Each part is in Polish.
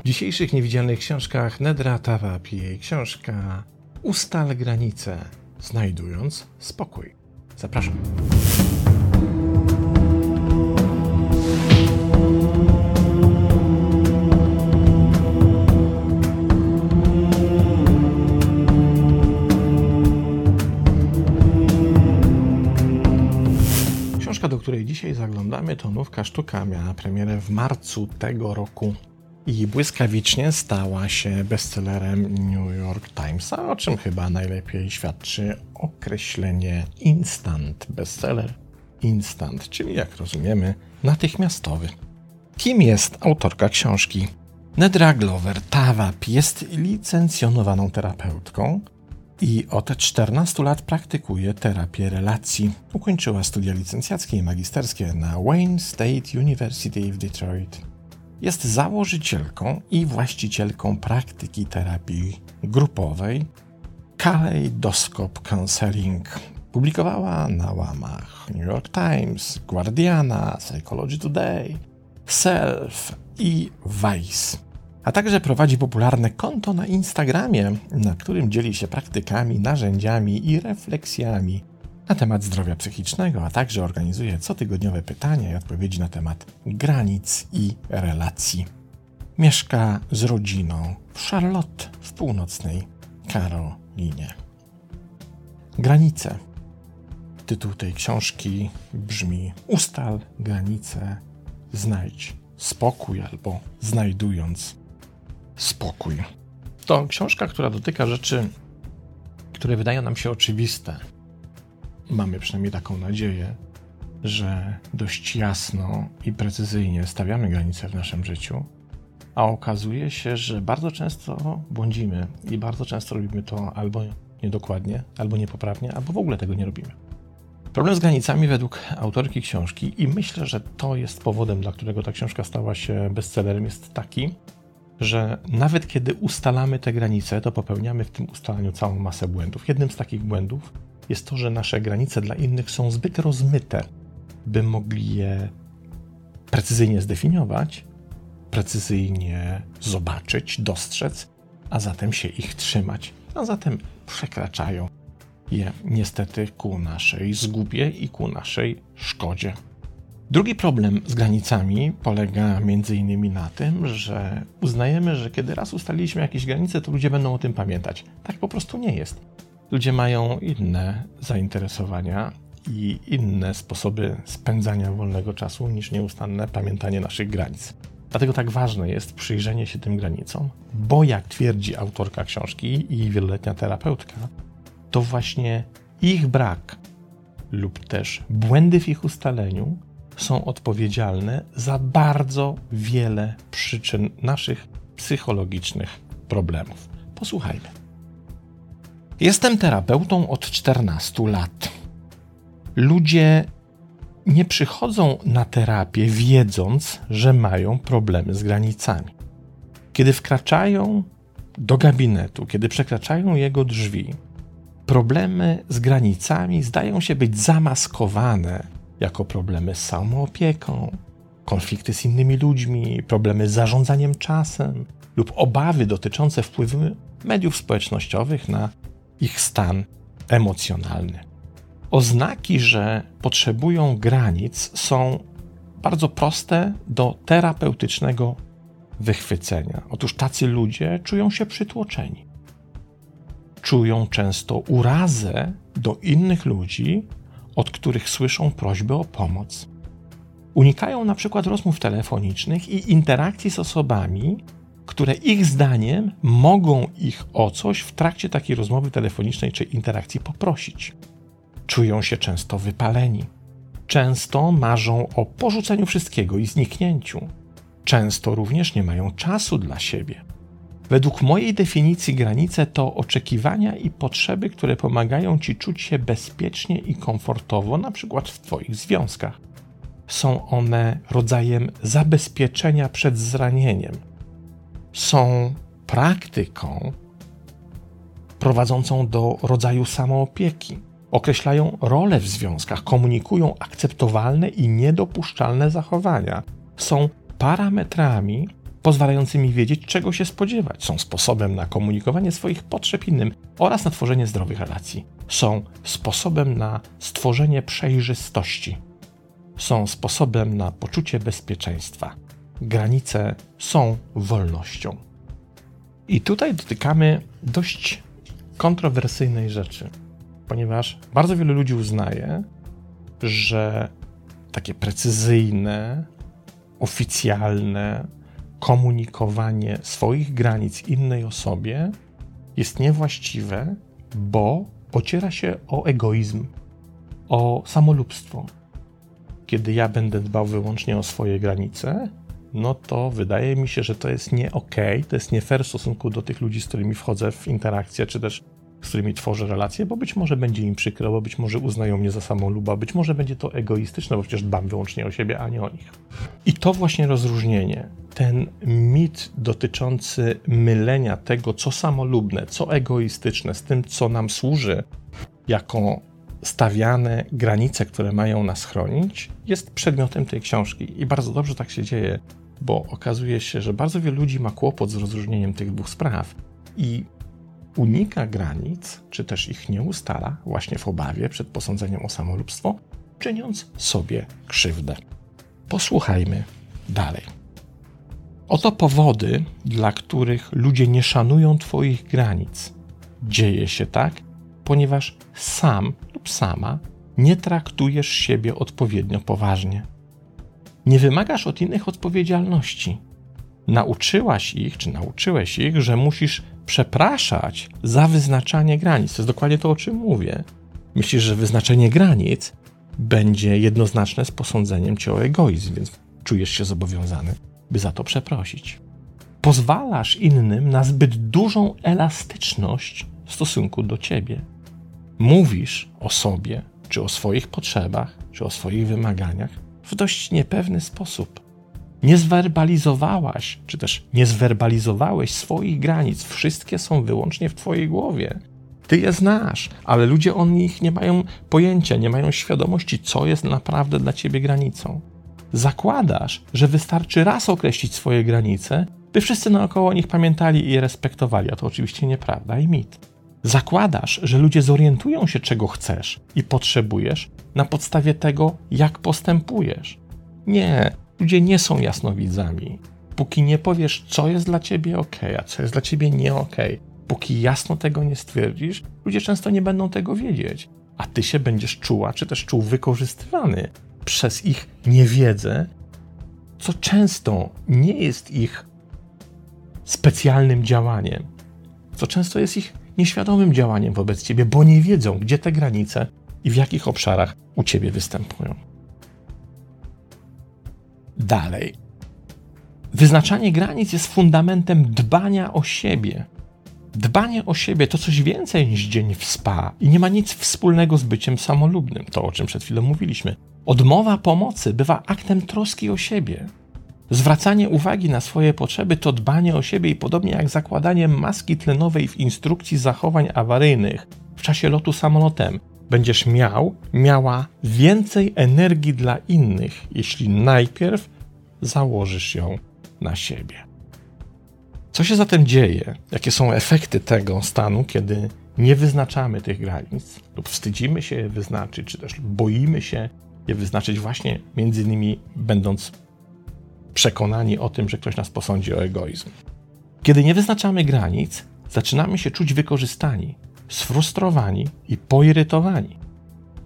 W dzisiejszych niewidzialnych książkach Nedra Tawap i jej książka Ustal granice, znajdując spokój. Zapraszam. Książka, do której dzisiaj zaglądamy, to nówka sztuka. Miała premierę w marcu tego roku i błyskawicznie stała się bestsellerem New York Timesa, o czym chyba najlepiej świadczy określenie instant bestseller. Instant, czyli jak rozumiemy, natychmiastowy. Kim jest autorka książki? Nedra Glover Tawap jest licencjonowaną terapeutką i od 14 lat praktykuje terapię relacji. Ukończyła studia licencjackie i magisterskie na Wayne State University w Detroit. Jest założycielką i właścicielką praktyki terapii grupowej Kaleidoscope Counseling. Publikowała na łamach New York Times, Guardiana, Psychology Today, Self i Vice. A także prowadzi popularne konto na Instagramie, na którym dzieli się praktykami, narzędziami i refleksjami na temat zdrowia psychicznego, a także organizuje cotygodniowe pytania i odpowiedzi na temat granic i relacji. Mieszka z rodziną w Charlotte w północnej Karolinie. Granice. Tytuł tej książki brzmi Ustal granice, znajdź spokój albo znajdując spokój. To książka, która dotyka rzeczy, które wydają nam się oczywiste, mamy przynajmniej taką nadzieję, że dość jasno i precyzyjnie stawiamy granice w naszym życiu, a okazuje się, że bardzo często błądzimy i bardzo często robimy to albo niedokładnie, albo niepoprawnie, albo w ogóle tego nie robimy. Problem z granicami według autorki książki, i myślę, że to jest powodem, dla którego ta książka stała się bestsellerem, jest taki, że nawet kiedy ustalamy te granice, to popełniamy w tym ustalaniu całą masę błędów. Jednym z takich błędów jest to, że nasze granice dla innych są zbyt rozmyte, by mogli je precyzyjnie zdefiniować, precyzyjnie zobaczyć, dostrzec, a zatem się ich trzymać, a zatem przekraczają je niestety ku naszej zgubie i ku naszej szkodzie. Drugi problem z granicami polega innymi na tym, że uznajemy, że kiedy raz ustaliliśmy jakieś granice, to ludzie będą o tym pamiętać. Tak po prostu nie jest. Ludzie mają inne zainteresowania i inne sposoby spędzania wolnego czasu niż nieustanne pamiętanie naszych granic. Dlatego tak ważne jest przyjrzenie się tym granicom, bo jak twierdzi autorka książki i wieloletnia terapeutka, to właśnie ich brak lub też błędy w ich ustaleniu są odpowiedzialne za bardzo wiele przyczyn naszych psychologicznych problemów. Posłuchajmy. Jestem terapeutą od 14 lat. Ludzie nie przychodzą na terapię wiedząc, że mają problemy z granicami. Kiedy wkraczają do gabinetu, kiedy przekraczają jego drzwi, problemy z granicami zdają się być zamaskowane jako problemy z samoopieką, konflikty z innymi ludźmi, problemy z zarządzaniem czasem lub obawy dotyczące wpływu mediów społecznościowych na ich stan emocjonalny. Oznaki, że potrzebują granic, są bardzo proste do terapeutycznego wychwycenia. Otóż tacy ludzie czują się przytłoczeni. Czują często urazę do innych ludzi, od których słyszą prośbę o pomoc. Unikają na przykład rozmów telefonicznych i interakcji z osobami, które ich zdaniem mogą ich o coś w trakcie takiej rozmowy telefonicznej czy interakcji poprosić. Czują się często wypaleni. Często marzą o porzuceniu wszystkiego i zniknięciu. Często również nie mają czasu dla siebie. Według mojej definicji granice to oczekiwania i potrzeby, które pomagają ci czuć się bezpiecznie i komfortowo, na przykład w Twoich związkach. Są one rodzajem zabezpieczenia przed zranieniem, są praktyką prowadzącą do rodzaju samoopieki. Określają rolę w związkach, komunikują akceptowalne i niedopuszczalne zachowania. Są parametrami pozwalającymi wiedzieć, czego się spodziewać. Są sposobem na komunikowanie swoich potrzeb innym oraz na tworzenie zdrowych relacji. Są sposobem na stworzenie przejrzystości. Są sposobem na poczucie bezpieczeństwa. Granice są wolnością. I tutaj dotykamy dość kontrowersyjnej rzeczy, ponieważ bardzo wielu ludzi uznaje, że takie precyzyjne, oficjalne komunikowanie swoich granic innej osobie jest niewłaściwe, bo ociera się o egoizm, o samolubstwo. Kiedy ja będę dbał wyłącznie o swoje granice, no to wydaje mi się, że to jest nie ok, to jest nie fair w stosunku do tych ludzi, z którymi wchodzę w interakcję, czy też z którymi tworzę relacje, bo być może będzie im przykro, bo być może uznają mnie za samoluba, być może będzie to egoistyczne, bo przecież dbam wyłącznie o siebie, a nie o nich. I to właśnie rozróżnienie, ten mit dotyczący mylenia tego, co samolubne, co egoistyczne, z tym, co nam służy jako stawiane granice, które mają nas chronić, jest przedmiotem tej książki. I bardzo dobrze tak się dzieje, bo okazuje się, że bardzo wielu ludzi ma kłopot z rozróżnieniem tych dwóch spraw. I unika granic, czy też ich nie ustala, właśnie w obawie przed posądzeniem o samolubstwo, czyniąc sobie krzywdę. Posłuchajmy dalej. Oto powody, dla których ludzie nie szanują Twoich granic. Dzieje się tak, ponieważ sam lub sama nie traktujesz siebie odpowiednio poważnie. Nie wymagasz od innych odpowiedzialności. Nauczyłaś ich, czy nauczyłeś ich, że musisz przepraszać za wyznaczanie granic. To jest dokładnie to, o czym mówię. Myślisz, że wyznaczenie granic będzie jednoznaczne z posądzeniem cię o egoizm, więc czujesz się zobowiązany, by za to przeprosić. Pozwalasz innym na zbyt dużą elastyczność w stosunku do ciebie. Mówisz o sobie, czy o swoich potrzebach, czy o swoich wymaganiach w dość niepewny sposób nie zwerbalizowałaś, czy też nie zwerbalizowałeś swoich granic. Wszystkie są wyłącznie w Twojej głowie. Ty je znasz, ale ludzie o nich nie mają pojęcia, nie mają świadomości, co jest naprawdę dla Ciebie granicą. Zakładasz, że wystarczy raz określić swoje granice, by wszyscy naokoło nich pamiętali i je respektowali, a to oczywiście nieprawda i mit. Zakładasz, że ludzie zorientują się, czego chcesz i potrzebujesz na podstawie tego, jak postępujesz. Nie, Ludzie nie są jasnowidzami. Póki nie powiesz, co jest dla ciebie ok, a co jest dla ciebie nie ok, póki jasno tego nie stwierdzisz, ludzie często nie będą tego wiedzieć. A ty się będziesz czuła, czy też czuł wykorzystywany przez ich niewiedzę, co często nie jest ich specjalnym działaniem, co często jest ich nieświadomym działaniem wobec ciebie, bo nie wiedzą, gdzie te granice i w jakich obszarach u ciebie występują dalej. Wyznaczanie granic jest fundamentem dbania o siebie. Dbanie o siebie to coś więcej niż dzień w spa i nie ma nic wspólnego z byciem samolubnym, to o czym przed chwilą mówiliśmy. Odmowa pomocy bywa aktem troski o siebie. Zwracanie uwagi na swoje potrzeby to dbanie o siebie i podobnie jak zakładanie maski tlenowej w instrukcji zachowań awaryjnych w czasie lotu samolotem, będziesz miał, miała więcej energii dla innych, jeśli najpierw założysz ją na siebie. Co się zatem dzieje? Jakie są efekty tego stanu, kiedy nie wyznaczamy tych granic lub wstydzimy się je wyznaczyć, czy też boimy się je wyznaczyć, właśnie między innymi będąc przekonani o tym, że ktoś nas posądzi o egoizm. Kiedy nie wyznaczamy granic, zaczynamy się czuć wykorzystani, sfrustrowani i poirytowani.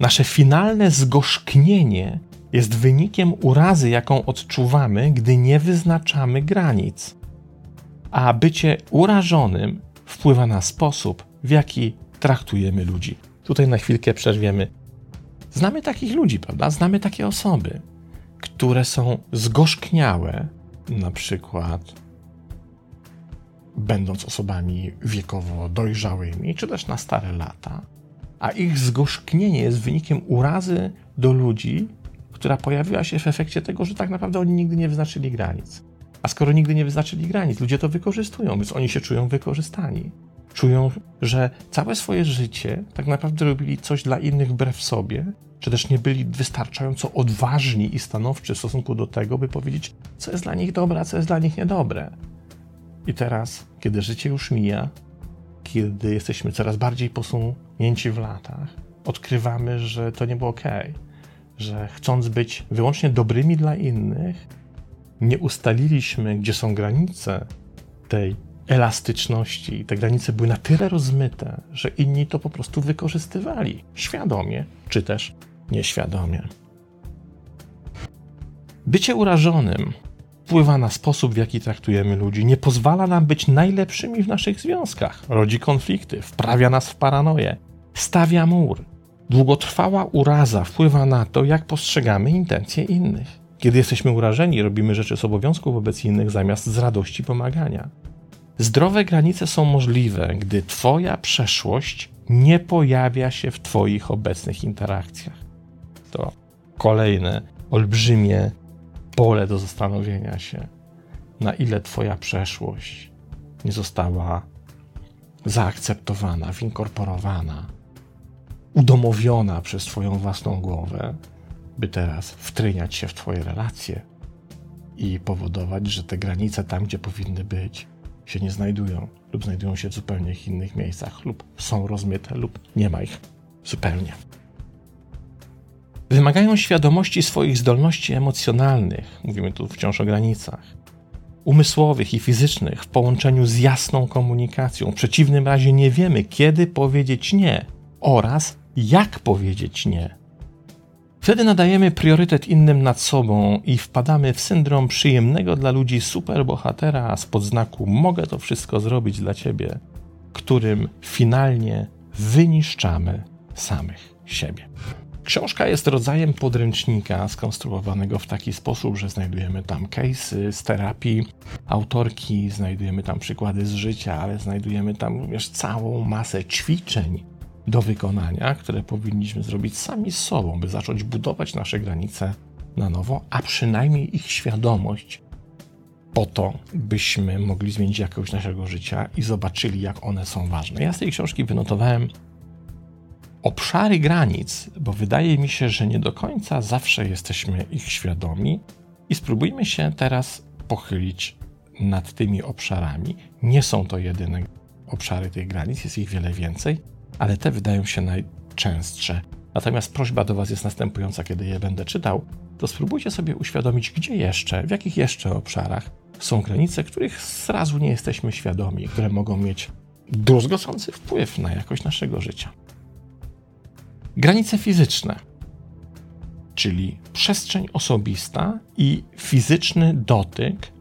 Nasze finalne zgorzknienie jest wynikiem urazy, jaką odczuwamy, gdy nie wyznaczamy granic. A bycie urażonym wpływa na sposób, w jaki traktujemy ludzi. Tutaj na chwilkę przerwiemy. Znamy takich ludzi, prawda? Znamy takie osoby, które są zgorzkniałe, na przykład będąc osobami wiekowo dojrzałymi, czy też na stare lata, a ich zgorzknienie jest wynikiem urazy do ludzi, która pojawiła się w efekcie tego, że tak naprawdę oni nigdy nie wyznaczyli granic. A skoro nigdy nie wyznaczyli granic, ludzie to wykorzystują, więc oni się czują wykorzystani. Czują, że całe swoje życie tak naprawdę robili coś dla innych wbrew sobie czy też nie byli wystarczająco odważni i stanowczy w stosunku do tego, by powiedzieć, co jest dla nich dobre, a co jest dla nich niedobre. I teraz, kiedy życie już mija, kiedy jesteśmy coraz bardziej posunięci w latach, odkrywamy, że to nie było ok, że chcąc być wyłącznie dobrymi dla innych, nie ustaliliśmy, gdzie są granice tej elastyczności. Te granice były na tyle rozmyte, że inni to po prostu wykorzystywali świadomie, czy też nieświadomie. Bycie urażonym wpływa na sposób, w jaki traktujemy ludzi, nie pozwala nam być najlepszymi w naszych związkach, rodzi konflikty, wprawia nas w paranoję, stawia mur. Długotrwała uraza wpływa na to, jak postrzegamy intencje innych. Kiedy jesteśmy urażeni, robimy rzeczy z obowiązku wobec innych zamiast z radości pomagania. Zdrowe granice są możliwe, gdy Twoja przeszłość nie pojawia się w Twoich obecnych interakcjach. To kolejne olbrzymie pole do zastanowienia się, na ile Twoja przeszłość nie została zaakceptowana, winkorporowana, udomowiona przez Twoją własną głowę, by teraz wtryniać się w Twoje relacje i powodować, że te granice tam, gdzie powinny być, się nie znajdują, lub znajdują się w zupełnie innych miejscach, lub są rozmyte, lub nie ma ich zupełnie. Wymagają świadomości swoich zdolności emocjonalnych, mówimy tu wciąż o granicach, umysłowych i fizycznych w połączeniu z jasną komunikacją. W przeciwnym razie nie wiemy, kiedy powiedzieć nie oraz jak powiedzieć nie. Wtedy nadajemy priorytet innym nad sobą i wpadamy w syndrom przyjemnego dla ludzi superbohatera z podznaku mogę to wszystko zrobić dla ciebie, którym finalnie wyniszczamy samych siebie. Książka jest rodzajem podręcznika skonstruowanego w taki sposób, że znajdujemy tam case'y z terapii autorki, znajdujemy tam przykłady z życia, ale znajdujemy tam również całą masę ćwiczeń do wykonania, które powinniśmy zrobić sami z sobą, by zacząć budować nasze granice na nowo, a przynajmniej ich świadomość, po to, byśmy mogli zmienić jakość naszego życia i zobaczyli, jak one są ważne. Ja z tej książki wynotowałem obszary granic, bo wydaje mi się, że nie do końca zawsze jesteśmy ich świadomi i spróbujmy się teraz pochylić nad tymi obszarami. Nie są to jedyne obszary tych granic, jest ich wiele więcej ale te wydają się najczęstsze. Natomiast prośba do Was jest następująca, kiedy je będę czytał, to spróbujcie sobie uświadomić, gdzie jeszcze, w jakich jeszcze obszarach są granice, których zrazu nie jesteśmy świadomi, które mogą mieć druzgocący wpływ na jakość naszego życia. Granice fizyczne, czyli przestrzeń osobista i fizyczny dotyk,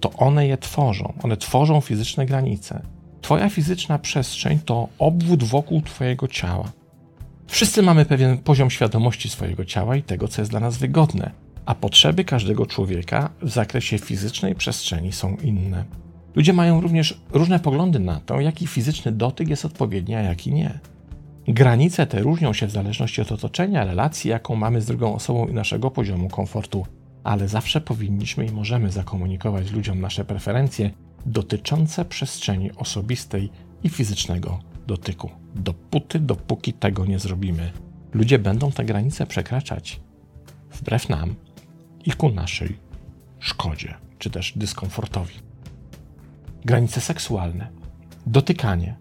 to one je tworzą. One tworzą fizyczne granice. Twoja fizyczna przestrzeń to obwód wokół Twojego ciała. Wszyscy mamy pewien poziom świadomości swojego ciała i tego, co jest dla nas wygodne, a potrzeby każdego człowieka w zakresie fizycznej przestrzeni są inne. Ludzie mają również różne poglądy na to, jaki fizyczny dotyk jest odpowiedni, a jaki nie. Granice te różnią się w zależności od otoczenia, relacji, jaką mamy z drugą osobą i naszego poziomu komfortu, ale zawsze powinniśmy i możemy zakomunikować ludziom nasze preferencje dotyczące przestrzeni osobistej i fizycznego dotyku. Dopóty, dopóki tego nie zrobimy, ludzie będą te granice przekraczać wbrew nam i ku naszej szkodzie, czy też dyskomfortowi. Granice seksualne, dotykanie,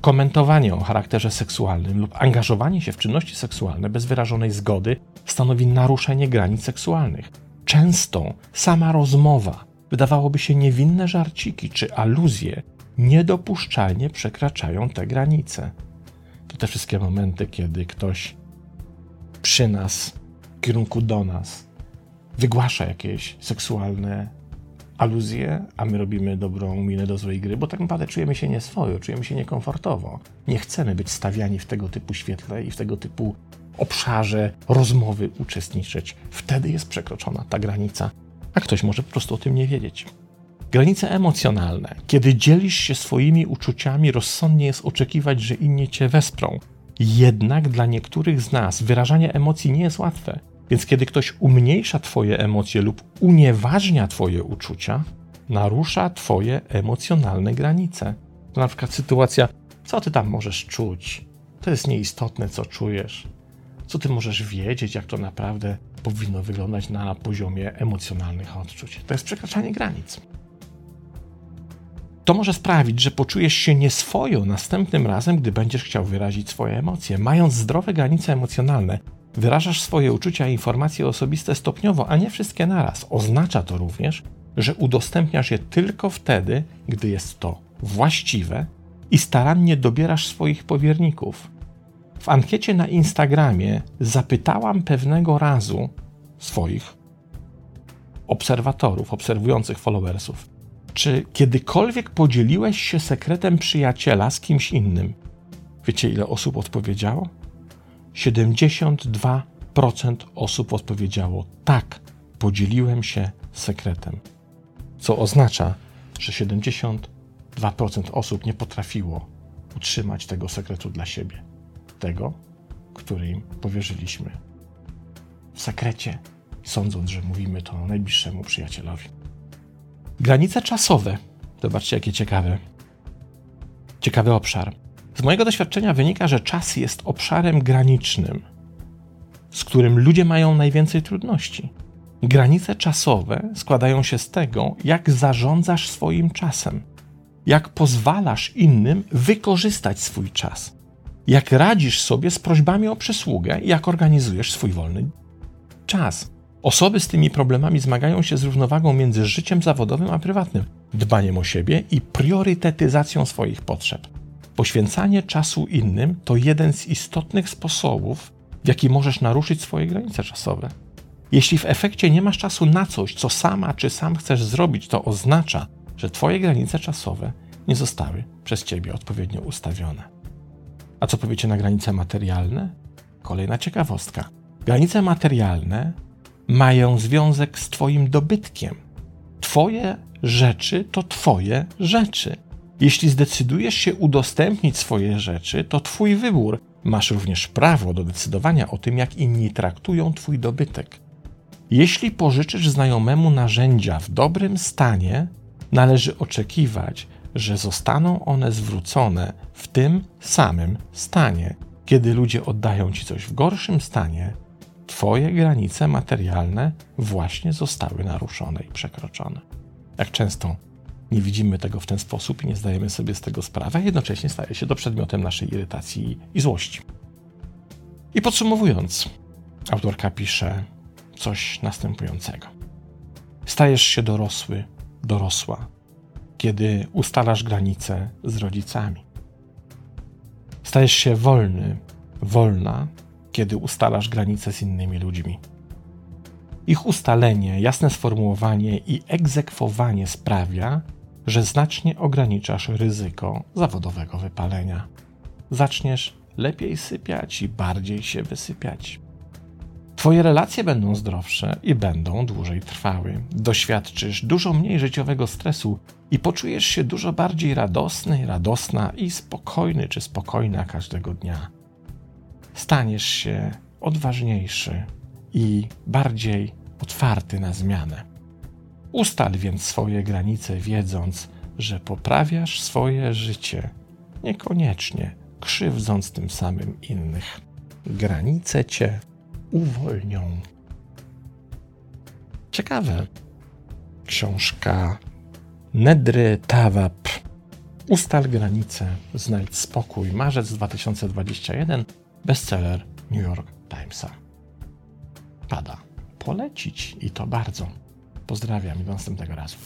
komentowanie o charakterze seksualnym lub angażowanie się w czynności seksualne bez wyrażonej zgody stanowi naruszenie granic seksualnych. Często sama rozmowa wydawałoby się niewinne żarciki czy aluzje niedopuszczalnie przekraczają te granice. To te wszystkie momenty, kiedy ktoś przy nas, w kierunku do nas, wygłasza jakieś seksualne aluzje, a my robimy dobrą minę do złej gry, bo tak naprawdę czujemy się nieswojo, czujemy się niekomfortowo. Nie chcemy być stawiani w tego typu świetle i w tego typu obszarze rozmowy uczestniczyć. Wtedy jest przekroczona ta granica a ktoś może po prostu o tym nie wiedzieć. Granice emocjonalne. Kiedy dzielisz się swoimi uczuciami, rozsądnie jest oczekiwać, że inni cię wesprą. Jednak dla niektórych z nas wyrażanie emocji nie jest łatwe. Więc kiedy ktoś umniejsza Twoje emocje lub unieważnia Twoje uczucia, narusza Twoje emocjonalne granice. To na przykład sytuacja, co Ty tam możesz czuć? To jest nieistotne, co czujesz. Co ty możesz wiedzieć, jak to naprawdę powinno wyglądać na poziomie emocjonalnych odczuć? To jest przekraczanie granic. To może sprawić, że poczujesz się nieswojo następnym razem, gdy będziesz chciał wyrazić swoje emocje. Mając zdrowe granice emocjonalne, wyrażasz swoje uczucia i informacje osobiste stopniowo, a nie wszystkie naraz. Oznacza to również, że udostępniasz je tylko wtedy, gdy jest to właściwe i starannie dobierasz swoich powierników. W ankiecie na Instagramie zapytałam pewnego razu swoich obserwatorów, obserwujących followersów, czy kiedykolwiek podzieliłeś się sekretem przyjaciela z kimś innym? Wiecie, ile osób odpowiedziało? 72% osób odpowiedziało tak, podzieliłem się sekretem. Co oznacza, że 72% osób nie potrafiło utrzymać tego sekretu dla siebie. Tego, który im powierzyliśmy. W sekrecie, sądząc, że mówimy to najbliższemu przyjacielowi. Granice czasowe. Zobaczcie, jakie ciekawe. Ciekawy obszar. Z mojego doświadczenia wynika, że czas jest obszarem granicznym, z którym ludzie mają najwięcej trudności. Granice czasowe składają się z tego, jak zarządzasz swoim czasem, jak pozwalasz innym wykorzystać swój czas, jak radzisz sobie z prośbami o przysługę, jak organizujesz swój wolny czas. Osoby z tymi problemami zmagają się z równowagą między życiem zawodowym a prywatnym, dbaniem o siebie i priorytetyzacją swoich potrzeb. Poświęcanie czasu innym to jeden z istotnych sposobów, w jaki możesz naruszyć swoje granice czasowe. Jeśli w efekcie nie masz czasu na coś, co sama czy sam chcesz zrobić, to oznacza, że Twoje granice czasowe nie zostały przez Ciebie odpowiednio ustawione. A co powiecie na granice materialne? Kolejna ciekawostka. Granice materialne mają związek z Twoim dobytkiem. Twoje rzeczy to Twoje rzeczy. Jeśli zdecydujesz się udostępnić swoje rzeczy, to Twój wybór. Masz również prawo do decydowania o tym, jak inni traktują Twój dobytek. Jeśli pożyczysz znajomemu narzędzia w dobrym stanie, należy oczekiwać, że zostaną one zwrócone w tym samym stanie. Kiedy ludzie oddają ci coś w gorszym stanie, Twoje granice materialne właśnie zostały naruszone i przekroczone. Jak często nie widzimy tego w ten sposób i nie zdajemy sobie z tego sprawy, a jednocześnie staje się to przedmiotem naszej irytacji i złości. I podsumowując, autorka pisze coś następującego. Stajesz się dorosły, dorosła, kiedy ustalasz granice z rodzicami. Stajesz się wolny, wolna, kiedy ustalasz granice z innymi ludźmi. Ich ustalenie, jasne sformułowanie i egzekwowanie sprawia, że znacznie ograniczasz ryzyko zawodowego wypalenia. Zaczniesz lepiej sypiać i bardziej się wysypiać. Twoje relacje będą zdrowsze i będą dłużej trwały. Doświadczysz dużo mniej życiowego stresu i poczujesz się dużo bardziej radosny, radosna i spokojny czy spokojna każdego dnia staniesz się odważniejszy i bardziej otwarty na zmianę. Ustal więc swoje granice, wiedząc, że poprawiasz swoje życie, niekoniecznie krzywdząc tym samym innych. Granice cię uwolnią. Ciekawe. Książka Nedry Tawab. Ustal granice, znajdź spokój. Marzec 2021 bestseller New York Timesa. Pada polecić i to bardzo. Pozdrawiam i do następnego razu.